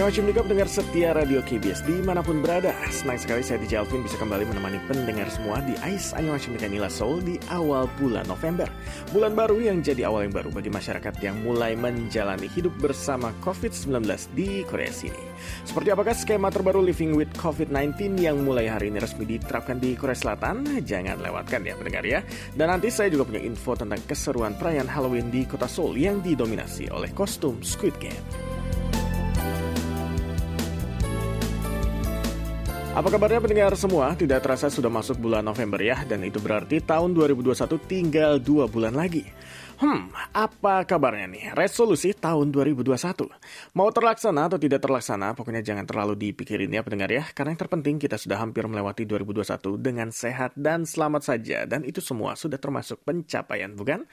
Annyeonghaseyo pendengar setia Radio KBS di mana pun berada. Senang sekali saya DJ Alvin bisa kembali menemani pendengar semua di AIS Annyeonghaseyo Nila Soul di awal bulan November. Bulan baru yang jadi awal yang baru bagi masyarakat yang mulai menjalani hidup bersama COVID-19 di Korea sini. Seperti apakah skema terbaru Living with COVID-19 yang mulai hari ini resmi diterapkan di Korea Selatan? Jangan lewatkan ya pendengar ya. Dan nanti saya juga punya info tentang keseruan perayaan Halloween di kota Seoul yang didominasi oleh kostum Squid Game. Apa kabarnya pendengar semua? Tidak terasa sudah masuk bulan November ya, dan itu berarti tahun 2021 tinggal dua bulan lagi. Hmm, apa kabarnya nih? Resolusi tahun 2021. Mau terlaksana atau tidak terlaksana, pokoknya jangan terlalu dipikirin ya pendengar ya, karena yang terpenting kita sudah hampir melewati 2021 dengan sehat dan selamat saja, dan itu semua sudah termasuk pencapaian, bukan?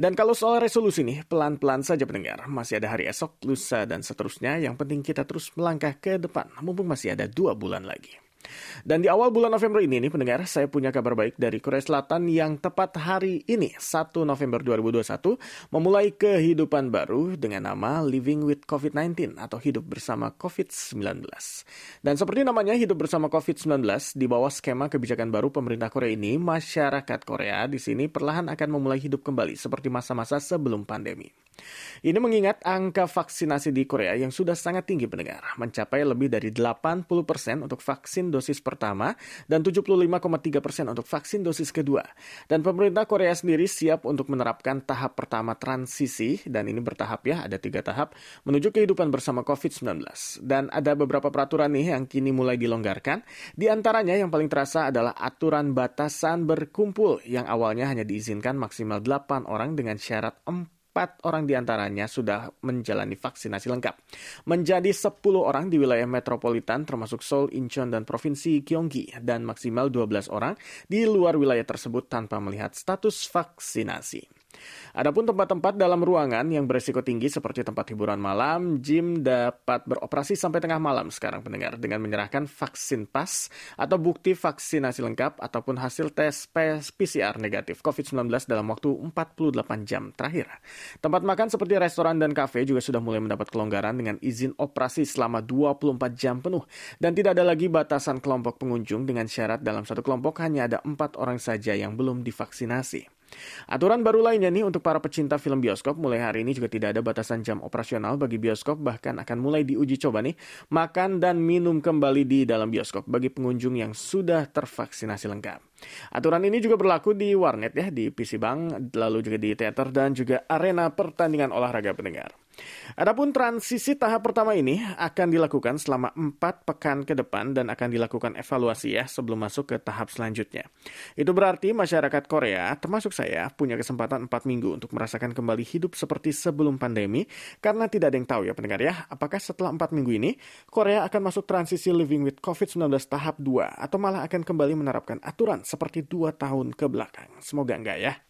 Dan kalau soal resolusi nih, pelan-pelan saja pendengar, masih ada hari esok, lusa, dan seterusnya, yang penting kita terus melangkah ke depan, mumpung masih ada dua bulan lagi. Dan di awal bulan November ini nih pendengar, saya punya kabar baik dari Korea Selatan yang tepat hari ini, 1 November 2021, memulai kehidupan baru dengan nama Living with COVID-19 atau Hidup Bersama COVID-19. Dan seperti namanya Hidup Bersama COVID-19, di bawah skema kebijakan baru pemerintah Korea ini, masyarakat Korea di sini perlahan akan memulai hidup kembali seperti masa-masa sebelum pandemi. Ini mengingat angka vaksinasi di Korea yang sudah sangat tinggi pendengar, mencapai lebih dari 80% untuk vaksin dosis pertama dan 75,3% persen untuk vaksin dosis kedua. Dan pemerintah Korea sendiri siap untuk menerapkan tahap pertama transisi, dan ini bertahap ya, ada tiga tahap, menuju kehidupan bersama COVID-19. Dan ada beberapa peraturan nih yang kini mulai dilonggarkan. Di antaranya yang paling terasa adalah aturan batasan berkumpul yang awalnya hanya diizinkan maksimal 8 orang dengan syarat 4 empat orang di antaranya sudah menjalani vaksinasi lengkap. Menjadi 10 orang di wilayah metropolitan termasuk Seoul, Incheon, dan Provinsi Gyeonggi dan maksimal 12 orang di luar wilayah tersebut tanpa melihat status vaksinasi. Adapun tempat-tempat dalam ruangan yang beresiko tinggi seperti tempat hiburan malam, gym dapat beroperasi sampai tengah malam sekarang pendengar dengan menyerahkan vaksin pas atau bukti vaksinasi lengkap ataupun hasil tes PCR negatif COVID-19 dalam waktu 48 jam terakhir. Tempat makan seperti restoran dan kafe juga sudah mulai mendapat kelonggaran dengan izin operasi selama 24 jam penuh dan tidak ada lagi batasan kelompok pengunjung dengan syarat dalam satu kelompok hanya ada empat orang saja yang belum divaksinasi. Aturan baru lainnya nih untuk para pecinta film bioskop mulai hari ini juga tidak ada batasan jam operasional bagi bioskop bahkan akan mulai diuji coba nih makan dan minum kembali di dalam bioskop bagi pengunjung yang sudah tervaksinasi lengkap. Aturan ini juga berlaku di warnet ya, di PC Bank, lalu juga di teater dan juga arena pertandingan olahraga pendengar. Adapun transisi tahap pertama ini akan dilakukan selama 4 pekan ke depan dan akan dilakukan evaluasi ya sebelum masuk ke tahap selanjutnya. Itu berarti masyarakat Korea, termasuk saya, punya kesempatan 4 minggu untuk merasakan kembali hidup seperti sebelum pandemi karena tidak ada yang tahu ya pendengar ya, apakah setelah 4 minggu ini Korea akan masuk transisi living with COVID-19 tahap 2 atau malah akan kembali menerapkan aturan seperti 2 tahun ke belakang. Semoga enggak ya.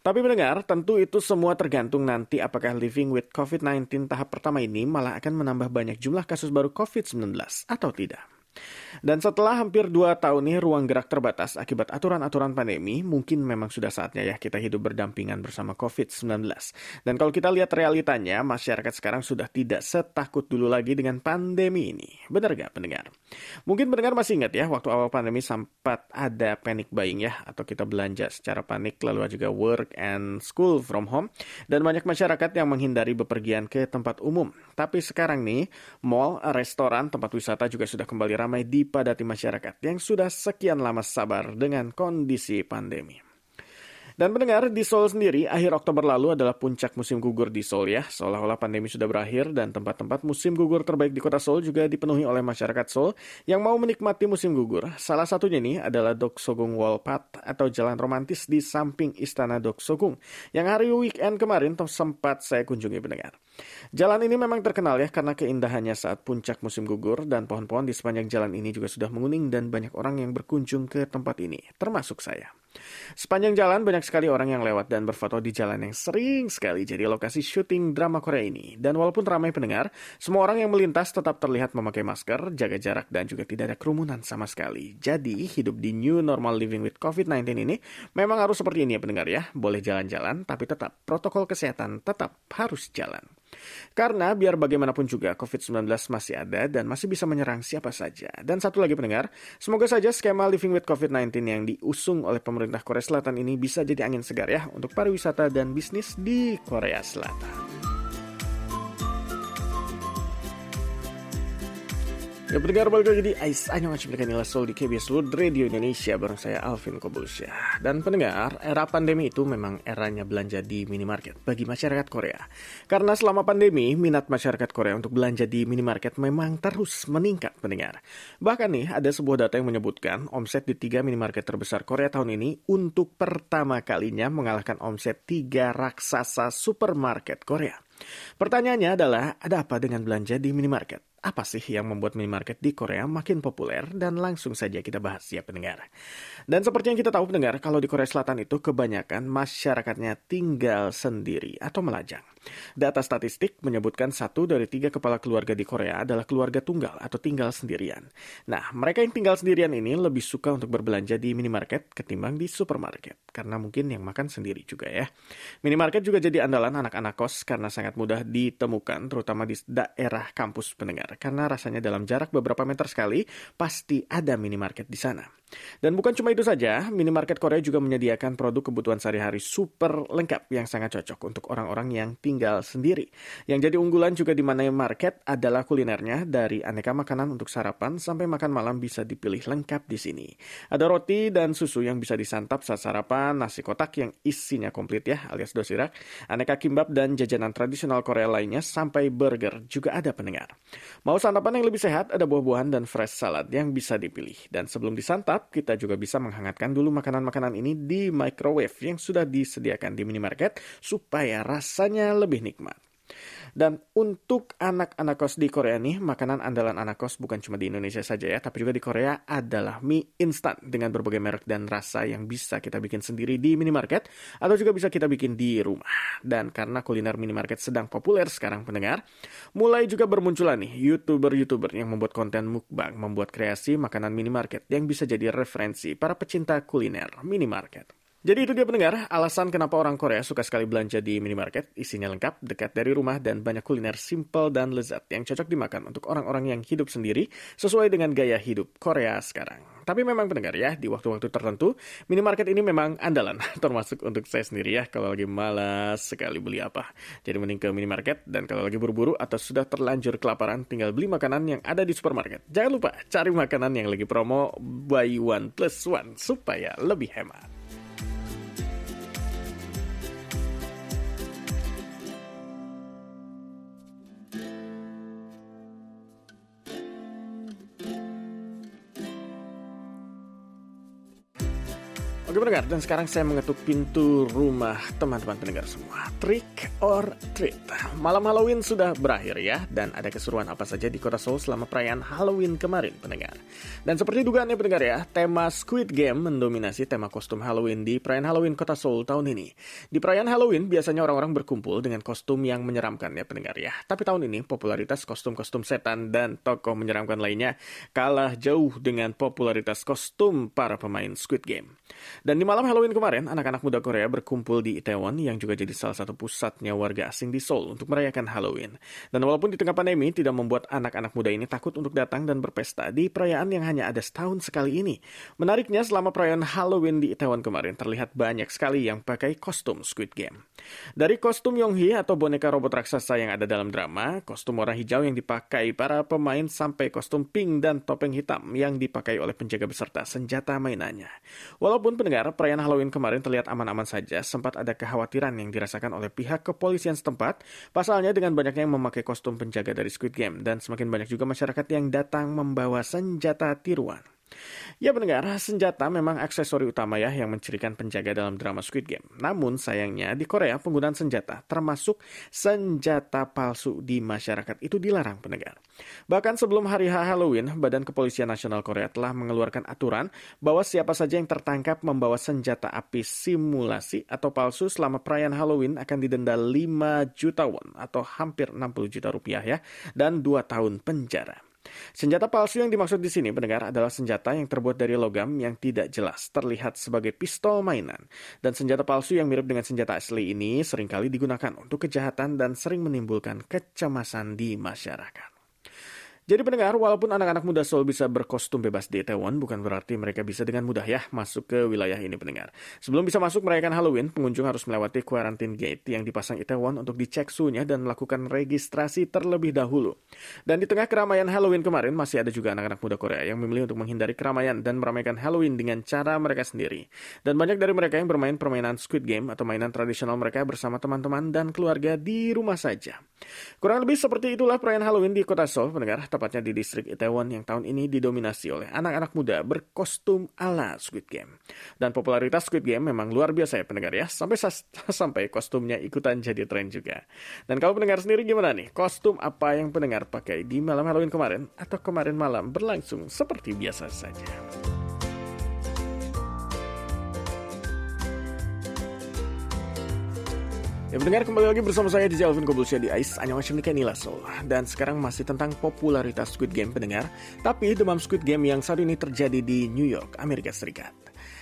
Tapi mendengar, tentu itu semua tergantung nanti apakah living with COVID-19 tahap pertama ini malah akan menambah banyak jumlah kasus baru COVID-19 atau tidak. Dan setelah hampir dua tahun ini ruang gerak terbatas akibat aturan-aturan pandemi, mungkin memang sudah saatnya ya kita hidup berdampingan bersama COVID-19. Dan kalau kita lihat realitanya, masyarakat sekarang sudah tidak setakut dulu lagi dengan pandemi ini. Benar gak pendengar? Mungkin pendengar masih ingat ya, waktu awal pandemi sempat ada panic buying ya, atau kita belanja secara panik, lalu juga work and school from home. Dan banyak masyarakat yang menghindari bepergian ke tempat umum. Tapi sekarang nih, mall, restoran, tempat wisata juga sudah kembali ramai ramai dipadati masyarakat yang sudah sekian lama sabar dengan kondisi pandemi. Dan pendengar, di Seoul sendiri, akhir Oktober lalu adalah puncak musim gugur di Seoul ya. Seolah-olah pandemi sudah berakhir dan tempat-tempat musim gugur terbaik di kota Seoul juga dipenuhi oleh masyarakat Seoul yang mau menikmati musim gugur. Salah satunya nih adalah Doksogung Wall Path atau jalan romantis di samping Istana Doksogung yang hari weekend kemarin sempat saya kunjungi pendengar. Jalan ini memang terkenal ya karena keindahannya saat puncak musim gugur dan pohon-pohon di sepanjang jalan ini juga sudah menguning dan banyak orang yang berkunjung ke tempat ini, termasuk saya. Sepanjang jalan banyak sekali orang yang lewat dan berfoto di jalan yang sering sekali jadi lokasi syuting drama Korea ini. Dan walaupun ramai pendengar, semua orang yang melintas tetap terlihat memakai masker, jaga jarak, dan juga tidak ada kerumunan sama sekali. Jadi, hidup di new normal living with COVID-19 ini memang harus seperti ini ya pendengar ya. Boleh jalan-jalan, tapi tetap protokol kesehatan tetap harus jalan. Karena biar bagaimanapun juga COVID-19 masih ada dan masih bisa menyerang siapa saja. Dan satu lagi pendengar, semoga saja skema Living with COVID-19 yang diusung oleh pemerintah Korea Selatan ini bisa jadi angin segar ya untuk pariwisata dan bisnis di Korea Selatan. Ya pendengar balik lagi di Ais Anyong Acimlikan Nila Soul di KBS World Radio Indonesia bareng saya Alvin Kobulsya. Dan pendengar, era pandemi itu memang eranya belanja di minimarket bagi masyarakat Korea. Karena selama pandemi, minat masyarakat Korea untuk belanja di minimarket memang terus meningkat pendengar. Bahkan nih, ada sebuah data yang menyebutkan omset di tiga minimarket terbesar Korea tahun ini untuk pertama kalinya mengalahkan omset tiga raksasa supermarket Korea. Pertanyaannya adalah, ada apa dengan belanja di minimarket? Apa sih yang membuat minimarket di Korea makin populer? Dan langsung saja kita bahas ya pendengar. Dan seperti yang kita tahu pendengar, kalau di Korea Selatan itu kebanyakan masyarakatnya tinggal sendiri atau melajang. Data statistik menyebutkan satu dari tiga kepala keluarga di Korea adalah keluarga tunggal atau tinggal sendirian. Nah, mereka yang tinggal sendirian ini lebih suka untuk berbelanja di minimarket ketimbang di supermarket. Karena mungkin yang makan sendiri juga ya. Minimarket juga jadi andalan anak-anak kos karena sangat mudah ditemukan terutama di daerah kampus pendengar karena rasanya dalam jarak beberapa meter sekali pasti ada minimarket di sana. Dan bukan cuma itu saja, minimarket Korea juga menyediakan produk kebutuhan sehari-hari super lengkap yang sangat cocok untuk orang-orang yang tinggal sendiri. Yang jadi unggulan juga di mana market adalah kulinernya dari aneka makanan untuk sarapan sampai makan malam bisa dipilih lengkap di sini. Ada roti dan susu yang bisa disantap saat sarapan, nasi kotak yang isinya komplit ya alias dosirak, aneka kimbap dan jajanan tradisional Korea lainnya sampai burger juga ada pendengar. Mau santapan yang lebih sehat, ada buah-buahan dan fresh salad yang bisa dipilih. Dan sebelum disantap, kita juga bisa menghangatkan dulu makanan-makanan ini di microwave yang sudah disediakan di minimarket supaya rasanya lebih nikmat. Dan untuk anak-anak kos di Korea nih, makanan andalan anak kos bukan cuma di Indonesia saja ya, tapi juga di Korea adalah mie instan dengan berbagai merek dan rasa yang bisa kita bikin sendiri di minimarket atau juga bisa kita bikin di rumah. Dan karena kuliner minimarket sedang populer sekarang pendengar, mulai juga bermunculan nih YouTuber-YouTuber yang membuat konten mukbang, membuat kreasi makanan minimarket yang bisa jadi referensi para pecinta kuliner minimarket. Jadi itu dia pendengar, alasan kenapa orang Korea suka sekali belanja di minimarket, isinya lengkap, dekat dari rumah, dan banyak kuliner simple dan lezat yang cocok dimakan untuk orang-orang yang hidup sendiri sesuai dengan gaya hidup Korea sekarang. Tapi memang pendengar ya, di waktu-waktu tertentu, minimarket ini memang andalan, termasuk untuk saya sendiri ya, kalau lagi malas sekali beli apa. Jadi mending ke minimarket, dan kalau lagi buru-buru atau sudah terlanjur kelaparan, tinggal beli makanan yang ada di supermarket. Jangan lupa, cari makanan yang lagi promo buy one plus one, supaya lebih hemat. Oke pendengar, dan sekarang saya mengetuk pintu rumah teman-teman pendengar semua. Trick or treat. Malam Halloween sudah berakhir ya, dan ada keseruan apa saja di kota Seoul selama perayaan Halloween kemarin pendengar. Dan seperti dugaannya pendengar ya, tema Squid Game mendominasi tema kostum Halloween di perayaan Halloween kota Seoul tahun ini. Di perayaan Halloween biasanya orang-orang berkumpul dengan kostum yang menyeramkan ya pendengar ya. Tapi tahun ini popularitas kostum-kostum setan dan tokoh menyeramkan lainnya kalah jauh dengan popularitas kostum para pemain Squid Game. Dan di malam Halloween kemarin, anak-anak muda Korea berkumpul di Itaewon yang juga jadi salah satu pusatnya warga asing di Seoul untuk merayakan Halloween. Dan walaupun di tengah pandemi tidak membuat anak-anak muda ini takut untuk datang dan berpesta di perayaan yang hanya ada setahun sekali ini. Menariknya selama perayaan Halloween di Itaewon kemarin terlihat banyak sekali yang pakai kostum Squid Game. Dari kostum Yonghee atau boneka robot raksasa yang ada dalam drama, kostum warna hijau yang dipakai para pemain sampai kostum pink dan topeng hitam yang dipakai oleh penjaga beserta senjata mainannya. Walaupun pendengar, perayaan Halloween kemarin terlihat aman-aman saja, sempat ada kekhawatiran yang dirasakan oleh pihak kepolisian setempat, pasalnya dengan banyaknya yang memakai kostum penjaga dari Squid Game, dan semakin banyak juga masyarakat yang datang membawa senjata tiruan. Ya pendengar, senjata memang aksesori utama ya yang mencirikan penjaga dalam drama Squid Game. Namun sayangnya di Korea penggunaan senjata termasuk senjata palsu di masyarakat itu dilarang pendengar. Bahkan sebelum hari H Halloween, Badan Kepolisian Nasional Korea telah mengeluarkan aturan bahwa siapa saja yang tertangkap membawa senjata api simulasi atau palsu selama perayaan Halloween akan didenda 5 juta won atau hampir 60 juta rupiah ya dan 2 tahun penjara. Senjata palsu yang dimaksud di sini pendengar adalah senjata yang terbuat dari logam yang tidak jelas, terlihat sebagai pistol mainan. Dan senjata palsu yang mirip dengan senjata asli ini sering kali digunakan untuk kejahatan dan sering menimbulkan kecemasan di masyarakat. Jadi pendengar, walaupun anak-anak muda Seoul bisa berkostum bebas di Itaewon, bukan berarti mereka bisa dengan mudah ya masuk ke wilayah ini pendengar. Sebelum bisa masuk merayakan Halloween, pengunjung harus melewati quarantine gate yang dipasang Itaewon untuk dicek suhunya dan melakukan registrasi terlebih dahulu. Dan di tengah keramaian Halloween kemarin, masih ada juga anak-anak muda Korea yang memilih untuk menghindari keramaian dan meramaikan Halloween dengan cara mereka sendiri. Dan banyak dari mereka yang bermain permainan Squid Game atau mainan tradisional mereka bersama teman-teman dan keluarga di rumah saja. Kurang lebih seperti itulah perayaan Halloween di kota Seoul, pendengar tepatnya di distrik Itaewon yang tahun ini didominasi oleh anak-anak muda berkostum ala Squid Game. Dan popularitas Squid Game memang luar biasa ya pendengar ya, sampai sampai kostumnya ikutan jadi tren juga. Dan kalau pendengar sendiri gimana nih? Kostum apa yang pendengar pakai di malam Halloween kemarin atau kemarin malam berlangsung seperti biasa saja? Ya mendengar kembali lagi bersama saya di Alvin Kobulsia di Ice Annyeonghaseyo Nila Soul Dan sekarang masih tentang popularitas Squid Game pendengar. Tapi demam Squid Game yang saat ini terjadi di New York, Amerika Serikat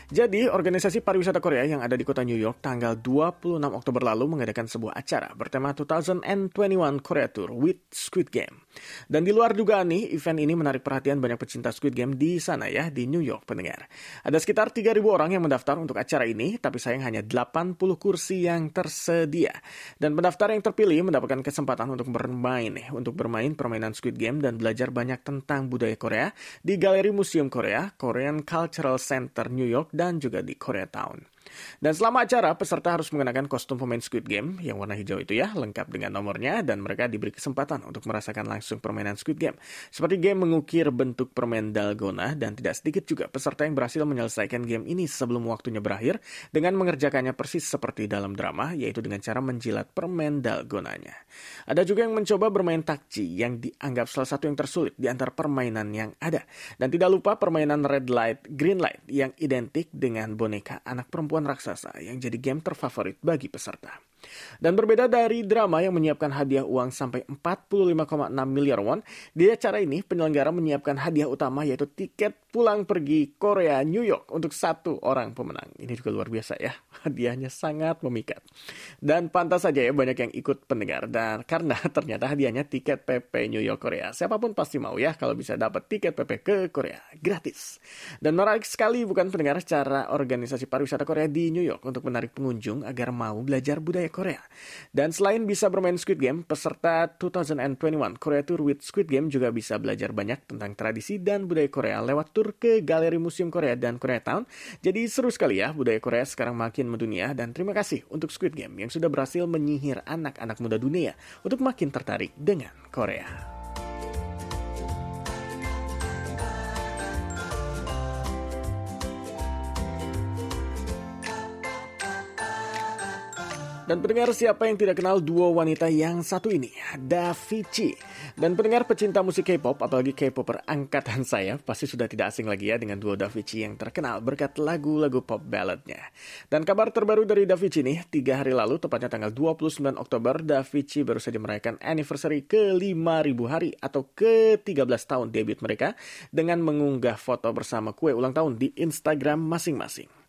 jadi, organisasi pariwisata Korea yang ada di kota New York tanggal 26 Oktober lalu mengadakan sebuah acara bertema 2021 Korea Tour with Squid Game. Dan di luar dugaan nih, event ini menarik perhatian banyak pecinta Squid Game di sana ya, di New York pendengar. Ada sekitar 3.000 orang yang mendaftar untuk acara ini, tapi sayang hanya 80 kursi yang tersedia. Dan pendaftar yang terpilih mendapatkan kesempatan untuk bermain nih, untuk bermain permainan Squid Game dan belajar banyak tentang budaya Korea di Galeri Museum Korea, Korean Cultural Center New York, dan juga di Koreatown. Dan selama acara, peserta harus mengenakan kostum pemain Squid Game yang warna hijau itu ya, lengkap dengan nomornya, dan mereka diberi kesempatan untuk merasakan langsung permainan Squid Game. Seperti game mengukir bentuk permen dalgona, dan tidak sedikit juga peserta yang berhasil menyelesaikan game ini sebelum waktunya berakhir, dengan mengerjakannya persis seperti dalam drama, yaitu dengan cara menjilat permen dalgonanya. Ada juga yang mencoba bermain takji, yang dianggap salah satu yang tersulit di antara permainan yang ada. Dan tidak lupa permainan red light, green light, yang identik dengan boneka anak perempuan raksasa yang jadi game terfavorit bagi peserta. Dan berbeda dari drama yang menyiapkan hadiah uang sampai 45,6 miliar won, di acara ini penyelenggara menyiapkan hadiah utama yaitu tiket pulang pergi Korea New York untuk satu orang pemenang. Ini juga luar biasa ya, hadiahnya sangat memikat. Dan pantas saja ya banyak yang ikut pendengar dan karena ternyata hadiahnya tiket PP New York Korea. Siapa pun pasti mau ya kalau bisa dapat tiket PP ke Korea gratis. Dan menarik sekali bukan pendengar cara organisasi pariwisata Korea di New York untuk menarik pengunjung agar mau belajar budaya Korea. Dan selain bisa bermain Squid Game, peserta 2021 Korea Tour with Squid Game juga bisa belajar banyak tentang tradisi dan budaya Korea lewat tur ke Galeri Museum Korea dan Korea Town. Jadi seru sekali ya, budaya Korea sekarang makin mendunia dan terima kasih untuk Squid Game yang sudah berhasil menyihir anak-anak muda dunia untuk makin tertarik dengan Korea. Dan pendengar siapa yang tidak kenal duo wanita yang satu ini, Davichi. Dan pendengar pecinta musik K-pop, apalagi K-popper angkatan saya, pasti sudah tidak asing lagi ya dengan duo Davichi yang terkenal berkat lagu-lagu pop balladnya. Dan kabar terbaru dari Davichi nih, tiga hari lalu, tepatnya tanggal 29 Oktober, Davichi baru saja merayakan anniversary ke 5000 hari atau ke 13 tahun debut mereka dengan mengunggah foto bersama kue ulang tahun di Instagram masing-masing.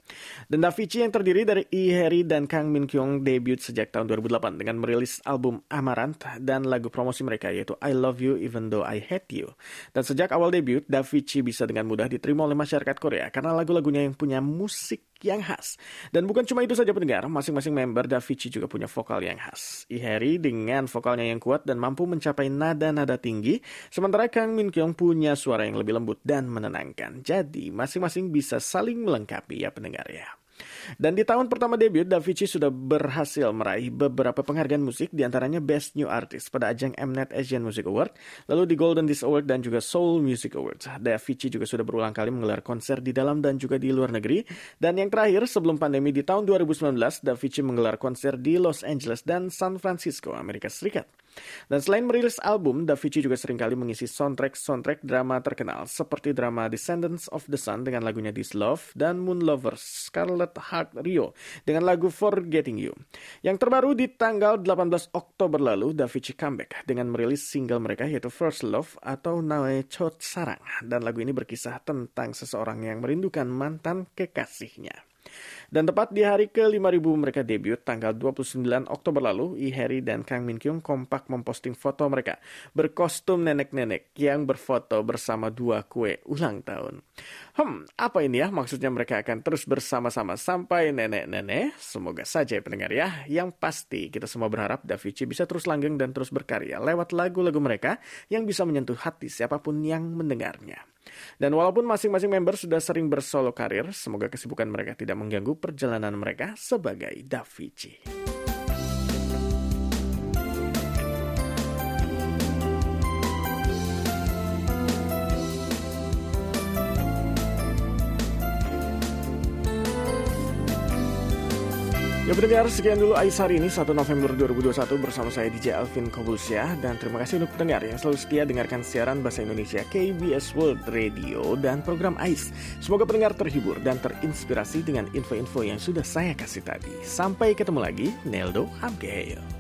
Dan Davichi yang terdiri dari Lee Harry dan Kang Min Kyung debut sejak tahun 2008 dengan merilis album Amaranth dan lagu promosi mereka yaitu I Love You Even Though I Hate You. Dan sejak awal debut, Davichi bisa dengan mudah diterima oleh masyarakat Korea karena lagu-lagunya yang punya musik yang khas. Dan bukan cuma itu saja pendengar, masing-masing member Davichi juga punya vokal yang khas. Iheri dengan vokalnya yang kuat dan mampu mencapai nada-nada tinggi, sementara Kang Min Kyung punya suara yang lebih lembut dan menenangkan. Jadi masing-masing bisa saling melengkapi ya pendengar ya. Dan di tahun pertama debut, Davichi sudah berhasil meraih beberapa penghargaan musik, di antaranya Best New Artist pada ajang Mnet Asian Music Award, lalu di Golden Disc Award dan juga Soul Music Awards. Davichi juga sudah berulang kali menggelar konser di dalam dan juga di luar negeri. Dan yang terakhir, sebelum pandemi di tahun 2019, Davichi menggelar konser di Los Angeles dan San Francisco, Amerika Serikat. Dan selain merilis album, Da Vinci juga sering kali mengisi soundtrack-soundtrack drama terkenal seperti drama Descendants of the Sun dengan lagunya This Love dan Moon Lovers Scarlet Heart Rio dengan lagu Forgetting You. Yang terbaru di tanggal 18 Oktober lalu, Da Vinci comeback dengan merilis single mereka yaitu First Love atau Nae Chot Sarang. Dan lagu ini berkisah tentang seseorang yang merindukan mantan kekasihnya. Dan tepat di hari ke-5000 mereka debut tanggal 29 Oktober lalu, I Harry dan Kang Min Kyung kompak memposting foto mereka berkostum nenek-nenek yang berfoto bersama dua kue ulang tahun. Hmm, apa ini ya? Maksudnya mereka akan terus bersama-sama sampai nenek-nenek? Semoga saja ya pendengar ya. Yang pasti kita semua berharap Da Vinci bisa terus langgeng dan terus berkarya lewat lagu-lagu mereka yang bisa menyentuh hati siapa pun yang mendengarnya. Dan walaupun masing-masing member sudah sering bersolo karir, semoga kesibukan mereka tidak mengganggu perjalanan mereka sebagai Da Vinci. Ya pendengar, sekian dulu Ais hari ini 1 November 2021 bersama saya DJ Alvin Kobulsyah dan terima kasih untuk pendengar yang selalu setia dengarkan siaran Bahasa Indonesia KBS World Radio dan program Ais. Semoga pendengar terhibur dan terinspirasi dengan info-info yang sudah saya kasih tadi. Sampai ketemu lagi, Neldo Hamgeheyo.